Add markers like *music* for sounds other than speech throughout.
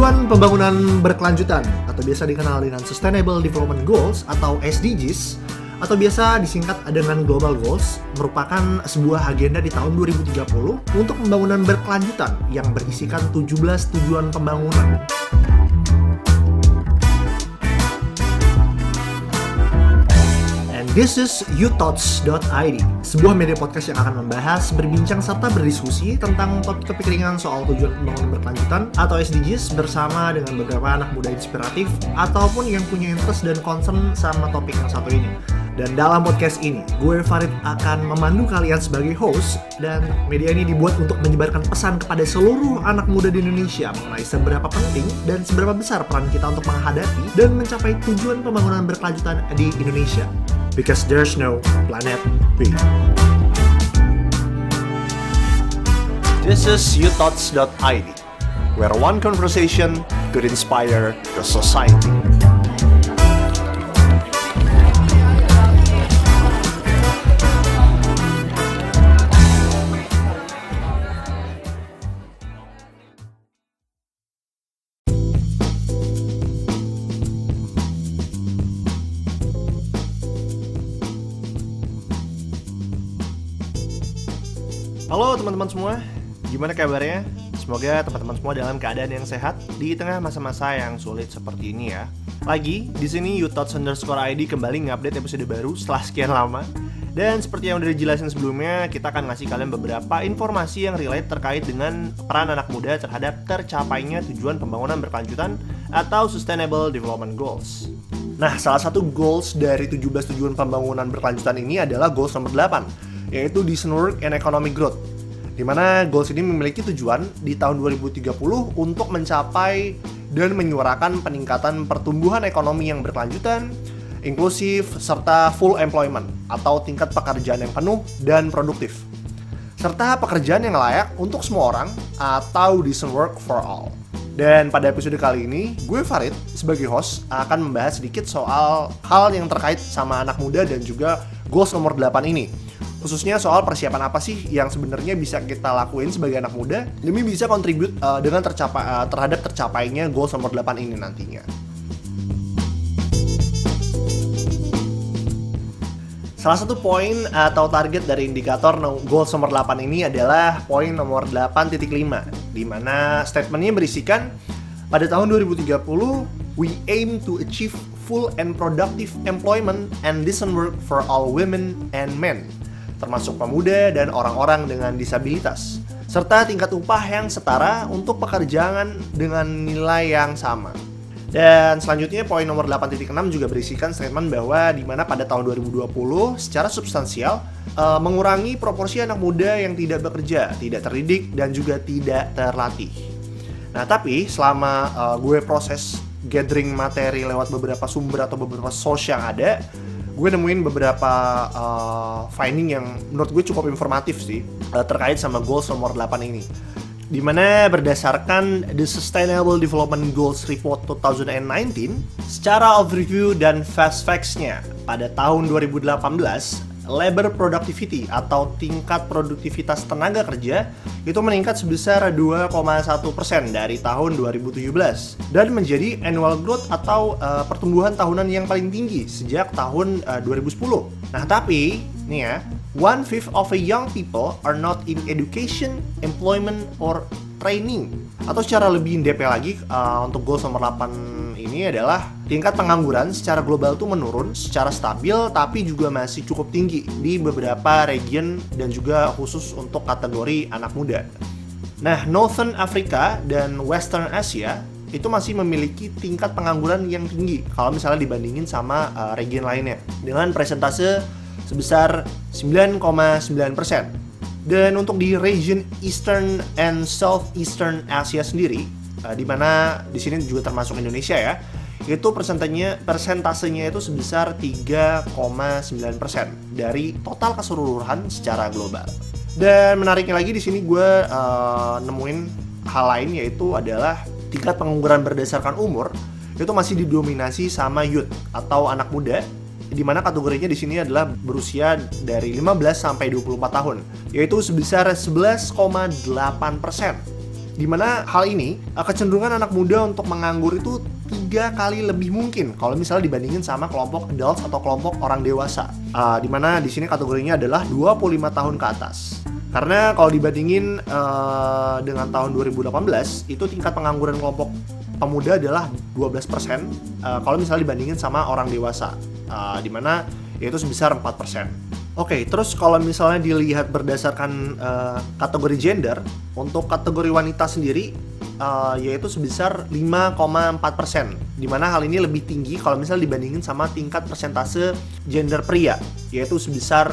Tujuan pembangunan berkelanjutan atau biasa dikenal dengan Sustainable Development Goals atau SDGs atau biasa disingkat dengan Global Goals merupakan sebuah agenda di tahun 2030 untuk pembangunan berkelanjutan yang berisikan 17 tujuan pembangunan. This is youthoughts.id, sebuah media podcast yang akan membahas, berbincang, serta berdiskusi tentang topik-topik ringan soal tujuan pembangunan berkelanjutan atau SDGs bersama dengan beberapa anak muda inspiratif ataupun yang punya interest dan concern sama topik yang satu ini. Dan dalam podcast ini, gue Farid akan memandu kalian sebagai host dan media ini dibuat untuk menyebarkan pesan kepada seluruh anak muda di Indonesia mengenai seberapa penting dan seberapa besar peran kita untuk menghadapi dan mencapai tujuan pembangunan berkelanjutan di Indonesia. Because there's no planet B. This is youthoughts.id, where one conversation could inspire the society. Halo teman-teman semua, gimana kabarnya? Semoga teman-teman semua dalam keadaan yang sehat di tengah masa-masa yang sulit seperti ini ya. Lagi, di sini Youthoughts underscore ID kembali ngupdate episode baru setelah sekian lama. Dan seperti yang udah dijelasin sebelumnya, kita akan ngasih kalian beberapa informasi yang relate terkait dengan peran anak muda terhadap tercapainya tujuan pembangunan berkelanjutan atau Sustainable Development Goals. Nah, salah satu goals dari 17 tujuan pembangunan berkelanjutan ini adalah goals nomor 8, yaitu Decent Work and Economic Growth di mana goals ini memiliki tujuan di tahun 2030 untuk mencapai dan menyuarakan peningkatan pertumbuhan ekonomi yang berkelanjutan, inklusif, serta full employment atau tingkat pekerjaan yang penuh dan produktif. Serta pekerjaan yang layak untuk semua orang atau decent work for all. Dan pada episode kali ini, gue Farid sebagai host akan membahas sedikit soal hal yang terkait sama anak muda dan juga goals nomor 8 ini khususnya soal persiapan apa sih yang sebenarnya bisa kita lakuin sebagai anak muda demi bisa kontribut uh, dengan tercapai uh, terhadap tercapainya goal nomor 8 ini nantinya. Salah satu poin atau target dari indikator goal nomor 8 ini adalah poin nomor 8.5 di mana statementnya berisikan pada tahun 2030 we aim to achieve full and productive employment and decent work for all women and men termasuk pemuda dan orang-orang dengan disabilitas, serta tingkat upah yang setara untuk pekerjaan dengan nilai yang sama. Dan selanjutnya poin nomor 8.6 juga berisikan statement bahwa di mana pada tahun 2020 secara substansial uh, mengurangi proporsi anak muda yang tidak bekerja, tidak terdidik dan juga tidak terlatih. Nah, tapi selama uh, gue proses gathering materi lewat beberapa sumber atau beberapa source yang ada, gue nemuin beberapa uh, finding yang menurut gue cukup informatif sih uh, terkait sama goals nomor 8 ini. Di mana berdasarkan The Sustainable Development Goals Report 2019 secara overview dan fast facts-nya pada tahun 2018 labor productivity atau tingkat produktivitas tenaga kerja itu meningkat sebesar 2,1% dari tahun 2017 dan menjadi annual growth atau uh, pertumbuhan tahunan yang paling tinggi sejak tahun uh, 2010. Nah, tapi nih ya, one fifth of a young people are not in education, employment or training atau secara lebih DP lagi uh, untuk goal nomor 8 ini adalah tingkat pengangguran secara global tuh menurun secara stabil tapi juga masih cukup tinggi di beberapa region dan juga khusus untuk kategori anak muda. Nah, Northern Africa dan Western Asia itu masih memiliki tingkat pengangguran yang tinggi kalau misalnya dibandingin sama uh, region lainnya dengan presentase sebesar 9,9 persen dan untuk di region Eastern and Southeastern Asia sendiri, uh, di mana di sini juga termasuk Indonesia ya, itu persentasenya persentasenya itu sebesar 3,9% dari total keseluruhan secara global. Dan menariknya lagi di sini gue uh, nemuin hal lain yaitu adalah tingkat pengangguran berdasarkan umur itu masih didominasi sama youth atau anak muda di mana kategorinya di sini adalah berusia dari 15 sampai 24 tahun, yaitu sebesar 11,8 persen. Di mana hal ini uh, kecenderungan anak muda untuk menganggur itu tiga kali lebih mungkin kalau misalnya dibandingin sama kelompok adults atau kelompok orang dewasa. Uh, di mana di sini kategorinya adalah 25 tahun ke atas. Karena kalau dibandingin uh, dengan tahun 2018 itu tingkat pengangguran kelompok pemuda adalah 12% uh, kalau misalnya dibandingin sama orang dewasa. Uh, di mana yaitu sebesar 4%. Oke, okay, terus kalau misalnya dilihat berdasarkan uh, kategori gender, untuk kategori wanita sendiri uh, yaitu sebesar 5,4 persen, di mana hal ini lebih tinggi kalau misalnya dibandingin sama tingkat persentase gender pria, yaitu sebesar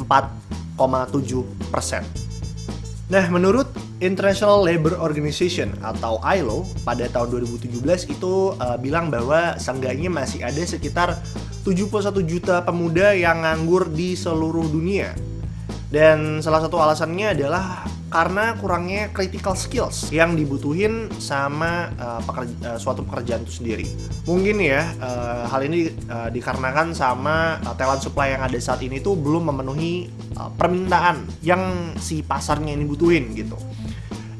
4,7 persen. Nah, menurut International Labour Organization atau ILO pada tahun 2017 itu uh, bilang bahwa seenggaknya masih ada sekitar 71 juta pemuda yang nganggur di seluruh dunia. Dan salah satu alasannya adalah karena kurangnya critical skills yang dibutuhin sama uh, pekerja, uh, suatu pekerjaan itu sendiri. Mungkin ya uh, hal ini uh, dikarenakan sama uh, talent supply yang ada saat ini tuh belum memenuhi uh, permintaan yang si pasarnya ini butuhin gitu.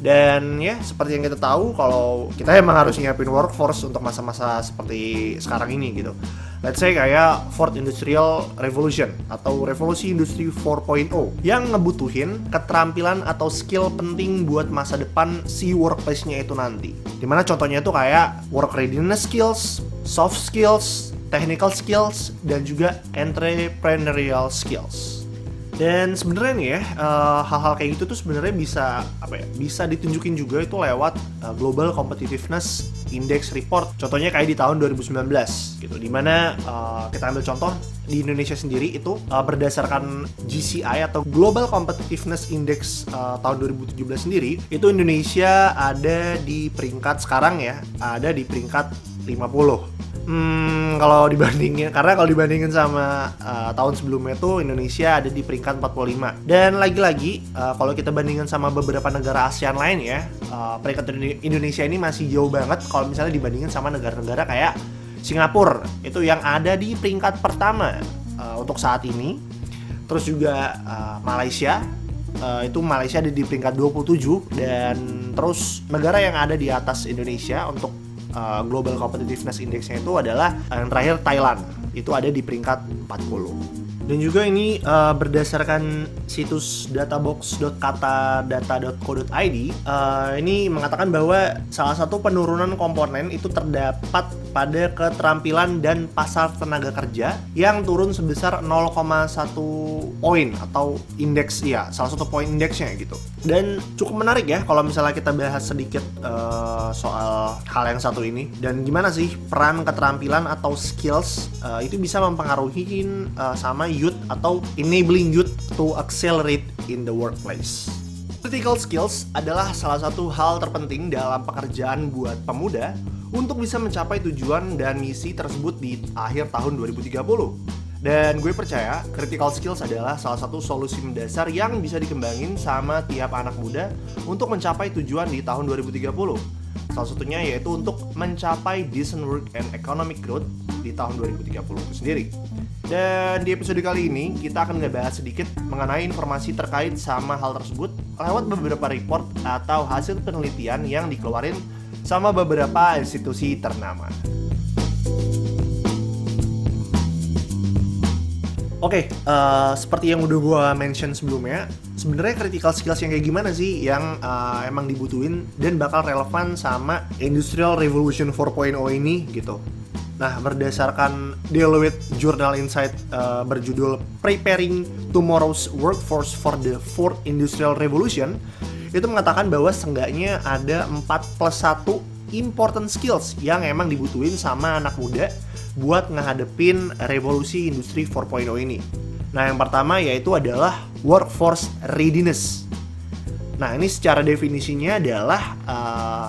Dan ya seperti yang kita tahu kalau kita emang harus nyiapin workforce untuk masa-masa seperti sekarang ini gitu. Let's say kayak Fourth Industrial Revolution atau revolusi industri 4.0 yang ngebutuhin keterampilan atau skill penting buat masa depan si workplace-nya itu nanti. Di mana contohnya itu kayak work readiness skills, soft skills, technical skills, dan juga entrepreneurial skills. Dan sebenarnya nih ya uh, hal-hal kayak gitu tuh sebenarnya bisa apa ya bisa ditunjukin juga itu lewat uh, Global Competitiveness Index Report. Contohnya kayak di tahun 2019 gitu, di mana uh, kita ambil contoh di Indonesia sendiri itu uh, berdasarkan GCI atau Global Competitiveness Index uh, tahun 2017 sendiri itu Indonesia ada di peringkat sekarang ya ada di peringkat 50 Hmm, kalau dibandingin karena kalau dibandingin sama uh, tahun sebelumnya tuh Indonesia ada di peringkat 45. Dan lagi-lagi uh, kalau kita bandingin sama beberapa negara ASEAN lain ya, uh, peringkat Indonesia ini masih jauh banget kalau misalnya dibandingin sama negara-negara kayak Singapura itu yang ada di peringkat pertama uh, untuk saat ini. Terus juga uh, Malaysia uh, itu Malaysia ada di peringkat 27 dan terus negara yang ada di atas Indonesia untuk uh, Global Competitiveness Index-nya itu adalah yang terakhir Thailand. Itu ada di peringkat 40. Dan juga ini uh, berdasarkan situs databox.katadata.co.id uh, ini mengatakan bahwa salah satu penurunan komponen itu terdapat pada keterampilan dan pasar tenaga kerja yang turun sebesar 0,1 poin atau indeks ya salah satu poin indeksnya gitu. Dan cukup menarik ya kalau misalnya kita bahas sedikit uh, soal hal yang satu ini dan gimana sih peran keterampilan atau skills uh, itu bisa mempengaruhi uh, sama youth atau enabling youth to accelerate in the workplace. Critical skills adalah salah satu hal terpenting dalam pekerjaan buat pemuda untuk bisa mencapai tujuan dan misi tersebut di akhir tahun 2030. Dan gue percaya critical skills adalah salah satu solusi mendasar yang bisa dikembangin sama tiap anak muda untuk mencapai tujuan di tahun 2030. Salah satunya yaitu untuk mencapai decent work and economic growth di tahun 2030 itu sendiri. Dan di episode kali ini kita akan ngebahas sedikit mengenai informasi terkait sama hal tersebut lewat beberapa report atau hasil penelitian yang dikeluarin sama beberapa institusi ternama. Oke, okay, uh, eh, seperti yang udah gue mention sebelumnya, sebenarnya critical skills yang kayak gimana sih yang uh, emang dibutuhin dan bakal relevan sama Industrial Revolution 4.0 ini gitu. Nah, berdasarkan Deloitte Journal Insight uh, berjudul Preparing Tomorrow's Workforce for the Fourth Industrial Revolution, itu mengatakan bahwa seenggaknya ada 4 plus 1 important skills yang emang dibutuhin sama anak muda buat ngehadepin revolusi industri 4.0 ini. Nah, yang pertama yaitu adalah workforce readiness. Nah, ini secara definisinya adalah uh,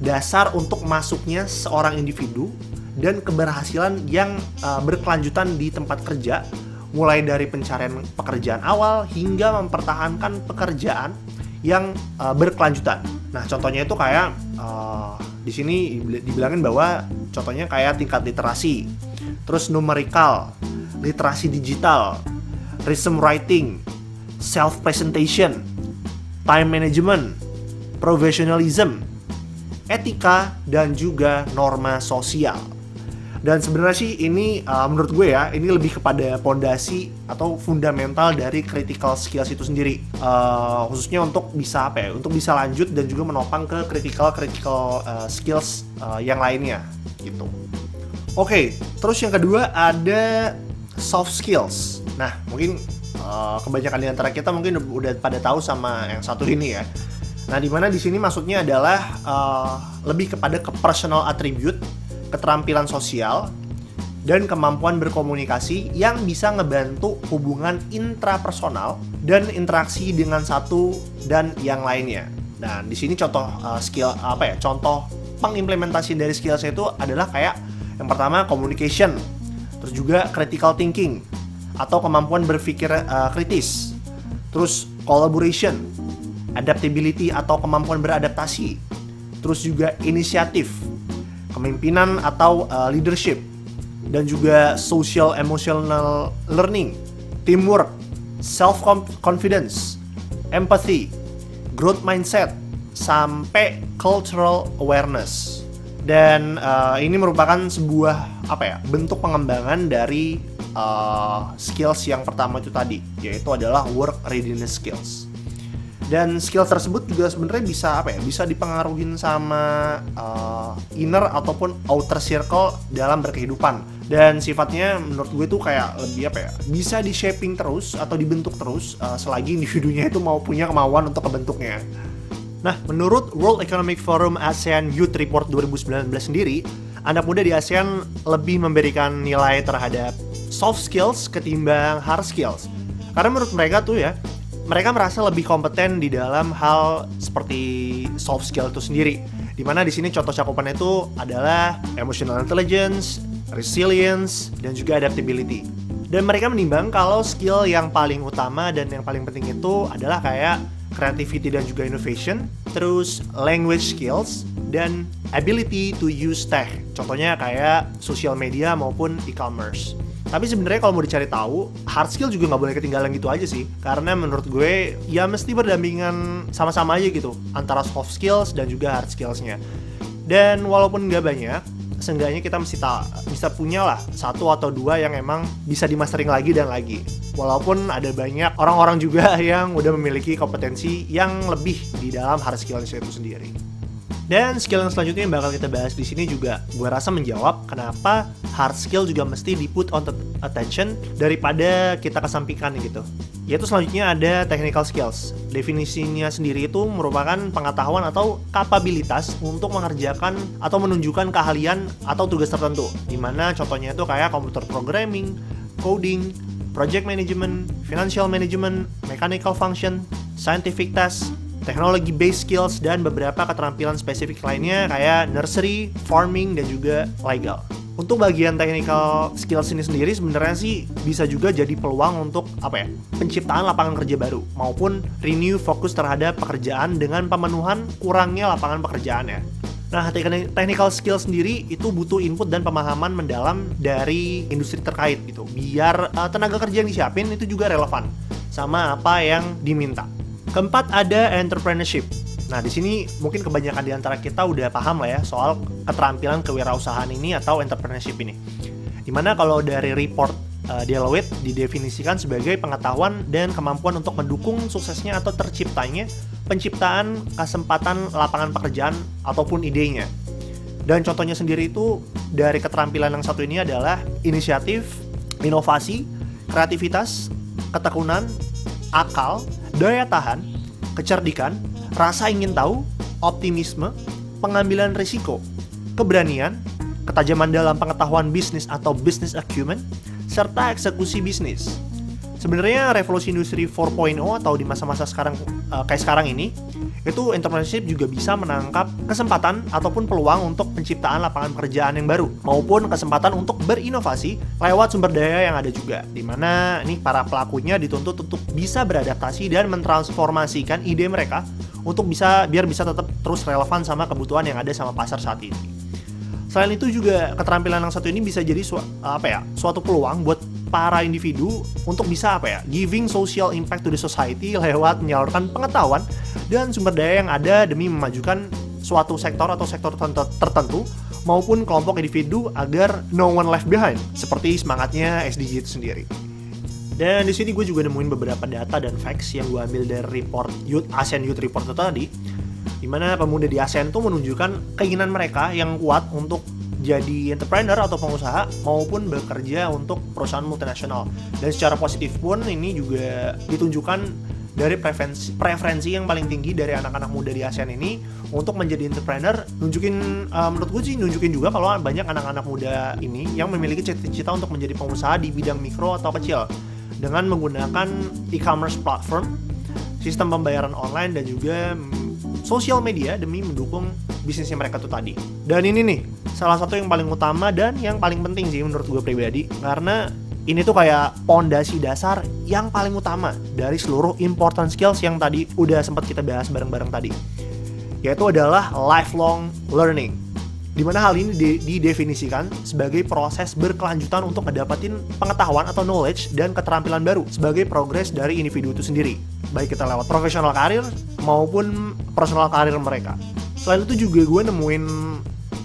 dasar untuk masuknya seorang individu dan keberhasilan yang uh, berkelanjutan di tempat kerja, mulai dari pencarian pekerjaan awal hingga mempertahankan pekerjaan yang uh, berkelanjutan. Nah, contohnya itu kayak uh, di sini dibilangin bahwa contohnya kayak tingkat literasi, terus numerical, literasi digital, resume writing, self presentation, time management, professionalism, etika, dan juga norma sosial. Dan sebenarnya sih ini uh, menurut gue ya, ini lebih kepada pondasi atau fundamental dari critical skills itu sendiri. Uh, khususnya untuk bisa apa ya, untuk bisa lanjut dan juga menopang ke critical critical uh, skills uh, yang lainnya gitu. Oke, okay, terus yang kedua ada soft skills. Nah, mungkin uh, kebanyakan di antara kita mungkin udah pada tahu sama yang satu ini ya. Nah, di mana di sini maksudnya adalah uh, lebih kepada ke personal attribute keterampilan sosial, dan kemampuan berkomunikasi yang bisa ngebantu hubungan intrapersonal dan interaksi dengan satu dan yang lainnya. Nah, di sini contoh uh, skill apa ya? Contoh pengimplementasi dari skill saya itu adalah kayak yang pertama communication, terus juga critical thinking atau kemampuan berpikir uh, kritis, terus collaboration, adaptability atau kemampuan beradaptasi, terus juga inisiatif, kepemimpinan atau uh, leadership, dan juga social emotional learning, teamwork, self confidence, empathy, growth mindset, sampai cultural awareness. Dan uh, ini merupakan sebuah apa ya bentuk pengembangan dari uh, skills yang pertama itu tadi, yaitu adalah work readiness skills dan skill tersebut juga sebenarnya bisa apa ya bisa dipengaruhi sama uh, inner ataupun outer circle dalam berkehidupan dan sifatnya menurut gue tuh kayak lebih apa ya bisa di shaping terus atau dibentuk terus uh, selagi individunya itu mau punya kemauan untuk kebentuknya Nah, menurut World Economic Forum ASEAN Youth Report 2019 sendiri, anak muda di ASEAN lebih memberikan nilai terhadap soft skills ketimbang hard skills. Karena menurut mereka tuh ya, mereka merasa lebih kompeten di dalam hal seperti soft skill itu sendiri. Di mana di sini contoh cakupannya itu adalah emotional intelligence, resilience, dan juga adaptability. Dan mereka menimbang kalau skill yang paling utama dan yang paling penting itu adalah kayak creativity dan juga innovation, terus language skills, dan ability to use tech. Contohnya kayak social media maupun e-commerce. Tapi sebenarnya kalau mau dicari tahu, hard skill juga nggak boleh ketinggalan gitu aja sih. Karena menurut gue ya mesti berdampingan sama-sama aja gitu antara soft skills dan juga hard skillsnya. Dan walaupun nggak banyak, seenggaknya kita mesti tak bisa punya lah satu atau dua yang emang bisa dimastering lagi dan lagi. Walaupun ada banyak orang-orang juga *laughs* yang udah memiliki kompetensi yang lebih di dalam hard skills itu sendiri. Dan skill yang selanjutnya yang bakal kita bahas di sini juga gue rasa menjawab kenapa hard skill juga mesti di put on attention daripada kita kesampingkan gitu. Yaitu selanjutnya ada technical skills. Definisinya sendiri itu merupakan pengetahuan atau kapabilitas untuk mengerjakan atau menunjukkan keahlian atau tugas tertentu. Di mana contohnya itu kayak computer programming, coding, project management, financial management, mechanical function, scientific task, teknologi based skills dan beberapa keterampilan spesifik lainnya kayak nursery, farming dan juga legal. Untuk bagian technical skills ini sendiri sebenarnya sih bisa juga jadi peluang untuk apa ya? penciptaan lapangan kerja baru maupun renew fokus terhadap pekerjaan dengan pemenuhan kurangnya lapangan pekerjaan ya. Nah, technical skill sendiri itu butuh input dan pemahaman mendalam dari industri terkait gitu. Biar uh, tenaga kerja yang disiapin itu juga relevan sama apa yang diminta. Keempat ada entrepreneurship. Nah, di sini mungkin kebanyakan di antara kita udah paham lah ya soal keterampilan kewirausahaan ini atau entrepreneurship ini. Di mana kalau dari report uh, Deloitte didefinisikan sebagai pengetahuan dan kemampuan untuk mendukung suksesnya atau terciptanya penciptaan kesempatan lapangan pekerjaan ataupun idenya. Dan contohnya sendiri itu dari keterampilan yang satu ini adalah inisiatif, inovasi, kreativitas, ketekunan, akal, daya tahan, kecerdikan, rasa ingin tahu, optimisme, pengambilan risiko, keberanian, ketajaman dalam pengetahuan bisnis atau business acumen, serta eksekusi bisnis. Sebenarnya revolusi industri 4.0 atau di masa-masa sekarang uh, kayak sekarang ini itu entrepreneurship juga bisa menangkap kesempatan ataupun peluang untuk penciptaan lapangan pekerjaan yang baru maupun kesempatan untuk berinovasi lewat sumber daya yang ada juga di mana nih para pelakunya dituntut untuk bisa beradaptasi dan mentransformasikan ide mereka untuk bisa biar bisa tetap terus relevan sama kebutuhan yang ada sama pasar saat ini. Selain itu juga keterampilan yang satu ini bisa jadi su apa ya suatu peluang buat para individu untuk bisa apa ya giving social impact to the society lewat menyalurkan pengetahuan dan sumber daya yang ada demi memajukan suatu sektor atau sektor tertentu maupun kelompok individu agar no one left behind seperti semangatnya SDG itu sendiri. Dan di sini gue juga nemuin beberapa data dan facts yang gue ambil dari report Youth ASEAN Youth Report itu tadi, di mana pemuda di ASEAN itu menunjukkan keinginan mereka yang kuat untuk jadi entrepreneur atau pengusaha maupun bekerja untuk perusahaan multinasional. Dan secara positif pun ini juga ditunjukkan dari preferensi, preferensi yang paling tinggi dari anak-anak muda di ASEAN ini untuk menjadi entrepreneur nunjukin uh, menurut gue sih nunjukin juga kalau banyak anak-anak muda ini yang memiliki cita-cita untuk menjadi pengusaha di bidang mikro atau kecil dengan menggunakan e-commerce platform, sistem pembayaran online dan juga sosial media demi mendukung bisnisnya mereka tuh tadi. Dan ini nih, salah satu yang paling utama dan yang paling penting sih menurut gue pribadi karena ini tuh kayak pondasi dasar yang paling utama dari seluruh important skills yang tadi udah sempat kita bahas bareng-bareng tadi. Yaitu adalah lifelong learning di mana hal ini didefinisikan sebagai proses berkelanjutan untuk mendapatkan pengetahuan atau knowledge dan keterampilan baru sebagai progres dari individu itu sendiri, baik kita lewat profesional karir maupun personal karir mereka. Selain itu juga gue nemuin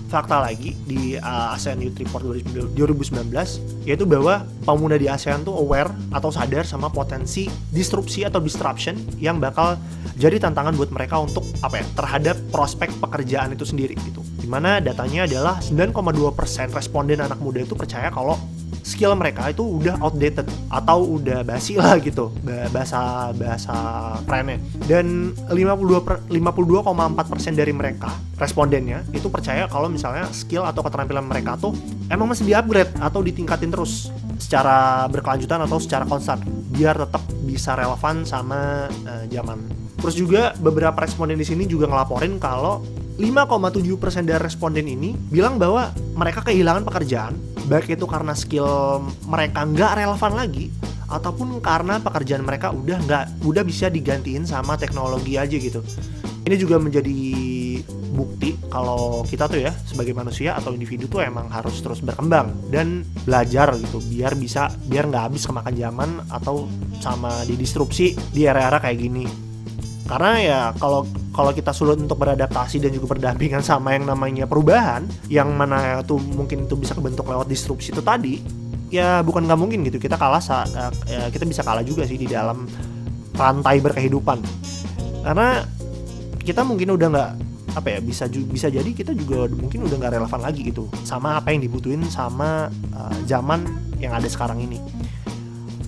fakta lagi di uh, ASEAN Youth Report 2019 yaitu bahwa pemuda di ASEAN tuh aware atau sadar sama potensi disrupsi atau disruption yang bakal jadi tantangan buat mereka untuk apa ya terhadap prospek pekerjaan itu sendiri gitu. Di mana datanya adalah 9,2% responden anak muda itu percaya kalau skill mereka itu udah outdated atau udah basi lah gitu bahasa bahasa kerennya dan 52 52,4% dari mereka respondennya itu percaya kalau misalnya skill atau keterampilan mereka tuh emang masih di-upgrade atau ditingkatin terus secara berkelanjutan atau secara konstan biar tetap bisa relevan sama uh, zaman. Terus juga beberapa responden di sini juga ngelaporin kalau 5,7% dari responden ini bilang bahwa mereka kehilangan pekerjaan baik itu karena skill mereka nggak relevan lagi ataupun karena pekerjaan mereka udah nggak udah bisa digantiin sama teknologi aja gitu. Ini juga menjadi bukti kalau kita tuh ya sebagai manusia atau individu tuh emang harus terus berkembang dan belajar gitu biar bisa biar nggak habis kemakan zaman atau sama didisrupsi di era-era kayak gini karena ya kalau kalau kita sulit untuk beradaptasi dan juga berdampingan sama yang namanya perubahan yang mana itu mungkin itu bisa kebentuk lewat disrupsi itu tadi ya bukan nggak mungkin gitu. Kita kalah saat ya, kita bisa kalah juga sih di dalam rantai berkehidupan. Karena kita mungkin udah nggak apa ya bisa bisa jadi kita juga mungkin udah nggak relevan lagi gitu sama apa yang dibutuhin sama uh, zaman yang ada sekarang ini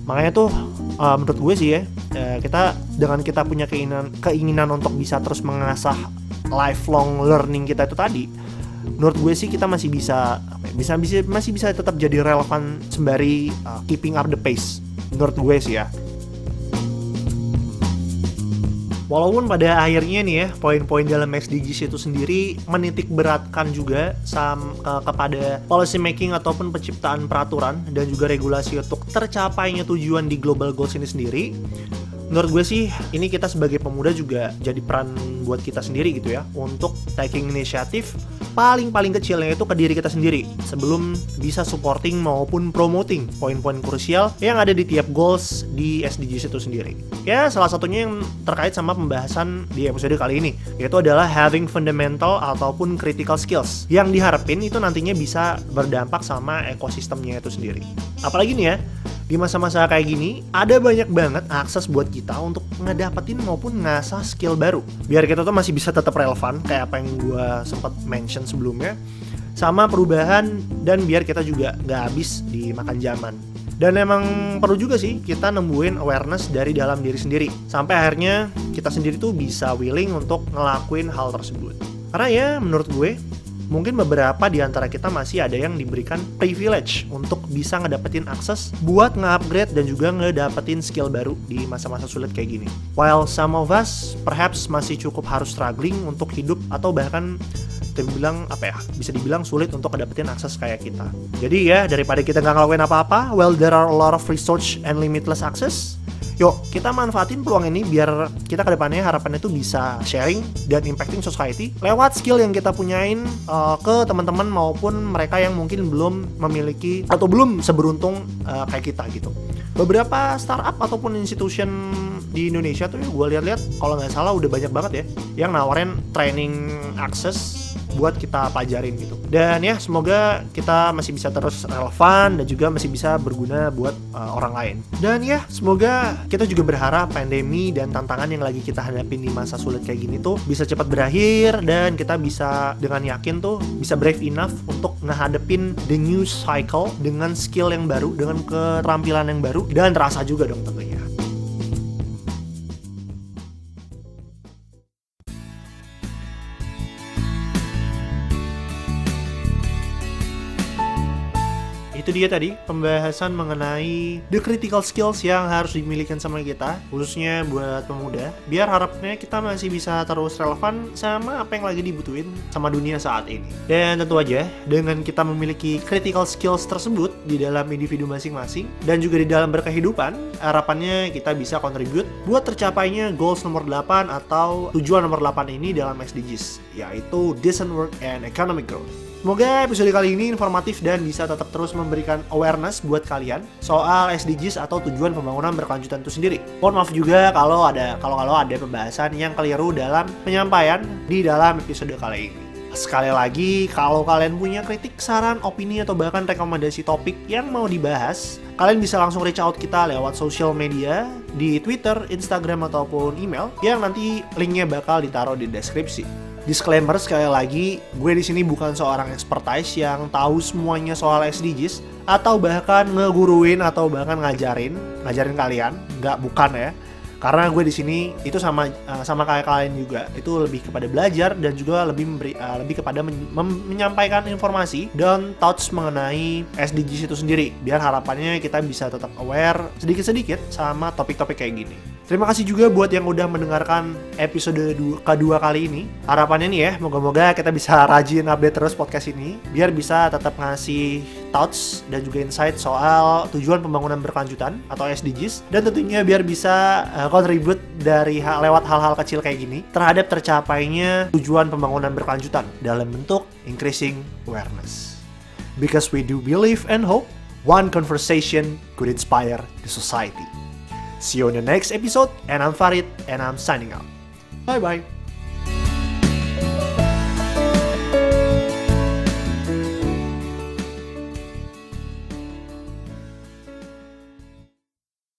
makanya tuh uh, menurut gue sih ya uh, kita dengan kita punya keinginan keinginan untuk bisa terus mengasah lifelong learning kita itu tadi menurut gue sih kita masih bisa ya, bisa bisa masih bisa tetap jadi relevan sembari uh, keeping up the pace menurut gue sih ya Walaupun pada akhirnya nih ya poin-poin dalam SDGs itu sendiri menitik beratkan juga sam, uh, kepada policy making ataupun penciptaan peraturan dan juga regulasi untuk tercapainya tujuan di global goals ini sendiri. Menurut gue sih ini kita sebagai pemuda juga jadi peran buat kita sendiri gitu ya untuk taking inisiatif paling-paling kecilnya itu ke diri kita sendiri sebelum bisa supporting maupun promoting poin-poin krusial yang ada di tiap goals di SDGs itu sendiri. Ya, salah satunya yang terkait sama pembahasan di episode kali ini, yaitu adalah having fundamental ataupun critical skills yang diharapin itu nantinya bisa berdampak sama ekosistemnya itu sendiri. Apalagi nih ya, di masa-masa kayak gini ada banyak banget akses buat kita untuk ngedapetin maupun ngasah skill baru. Biar kita tuh masih bisa tetap relevan kayak apa yang gue sempat mention sebelumnya sama perubahan dan biar kita juga nggak habis di makan zaman. Dan emang perlu juga sih kita nemuin awareness dari dalam diri sendiri. Sampai akhirnya kita sendiri tuh bisa willing untuk ngelakuin hal tersebut. Karena ya menurut gue mungkin beberapa di antara kita masih ada yang diberikan privilege untuk bisa ngedapetin akses buat nge-upgrade dan juga ngedapetin skill baru di masa-masa sulit kayak gini. While some of us perhaps masih cukup harus struggling untuk hidup atau bahkan bilang apa ya bisa dibilang sulit untuk ngedapetin akses kayak kita jadi ya daripada kita nggak ngelakuin apa-apa well there are a lot of research and limitless access Yuk, kita manfaatin peluang ini biar kita ke depannya harapannya itu bisa sharing dan impacting society lewat skill yang kita punyain uh, ke teman-teman maupun mereka yang mungkin belum memiliki atau belum seberuntung uh, kayak kita gitu. Beberapa startup ataupun institution di Indonesia tuh ya gue lihat-lihat kalau nggak salah udah banyak banget ya yang nawarin training access buat kita pelajarin gitu. Dan ya semoga kita masih bisa terus relevan dan juga masih bisa berguna buat uh, orang lain. Dan ya semoga kita juga berharap pandemi dan tantangan yang lagi kita hadapin di masa sulit kayak gini tuh bisa cepat berakhir dan kita bisa dengan yakin tuh bisa brave enough untuk ngehadepin the new cycle dengan skill yang baru, dengan keterampilan yang baru dan terasa juga dong tentunya. Itu dia tadi pembahasan mengenai the critical skills yang harus dimiliki sama kita khususnya buat pemuda. Biar harapnya kita masih bisa terus relevan sama apa yang lagi dibutuhin sama dunia saat ini. Dan tentu aja dengan kita memiliki critical skills tersebut di dalam individu masing-masing dan juga di dalam berkehidupan harapannya kita bisa contribute buat tercapainya goals nomor 8 atau tujuan nomor 8 ini dalam SDGs yaitu decent work and economic growth Semoga episode kali ini informatif dan bisa tetap terus memberikan awareness buat kalian soal SDGs atau tujuan pembangunan berkelanjutan itu sendiri. Mohon maaf juga kalau ada kalau kalau ada pembahasan yang keliru dalam penyampaian di dalam episode kali ini. Sekali lagi, kalau kalian punya kritik, saran, opini, atau bahkan rekomendasi topik yang mau dibahas, kalian bisa langsung reach out kita lewat social media di Twitter, Instagram, ataupun email yang nanti linknya bakal ditaruh di deskripsi. Disclaimer sekali lagi, gue di sini bukan seorang expertise yang tahu semuanya soal SDGs atau bahkan ngeguruin atau bahkan ngajarin, ngajarin kalian, nggak bukan ya. Karena gue di sini itu sama uh, sama kayak kalian juga, itu lebih kepada belajar dan juga lebih memberi uh, lebih kepada men menyampaikan informasi dan thoughts mengenai SDGs itu sendiri. Biar harapannya kita bisa tetap aware sedikit-sedikit sama topik-topik kayak gini. Terima kasih juga buat yang udah mendengarkan episode kedua kali ini. Harapannya nih ya, moga-moga kita bisa rajin update terus podcast ini biar bisa tetap ngasih thoughts dan juga insight soal tujuan pembangunan berkelanjutan atau SDGs dan tentunya biar bisa uh, contribute dari hal, lewat hal-hal kecil kayak gini terhadap tercapainya tujuan pembangunan berkelanjutan dalam bentuk increasing awareness. Because we do believe and hope one conversation could inspire the society. See you in the next episode, and I'm Farid, and I'm signing out. Bye bye.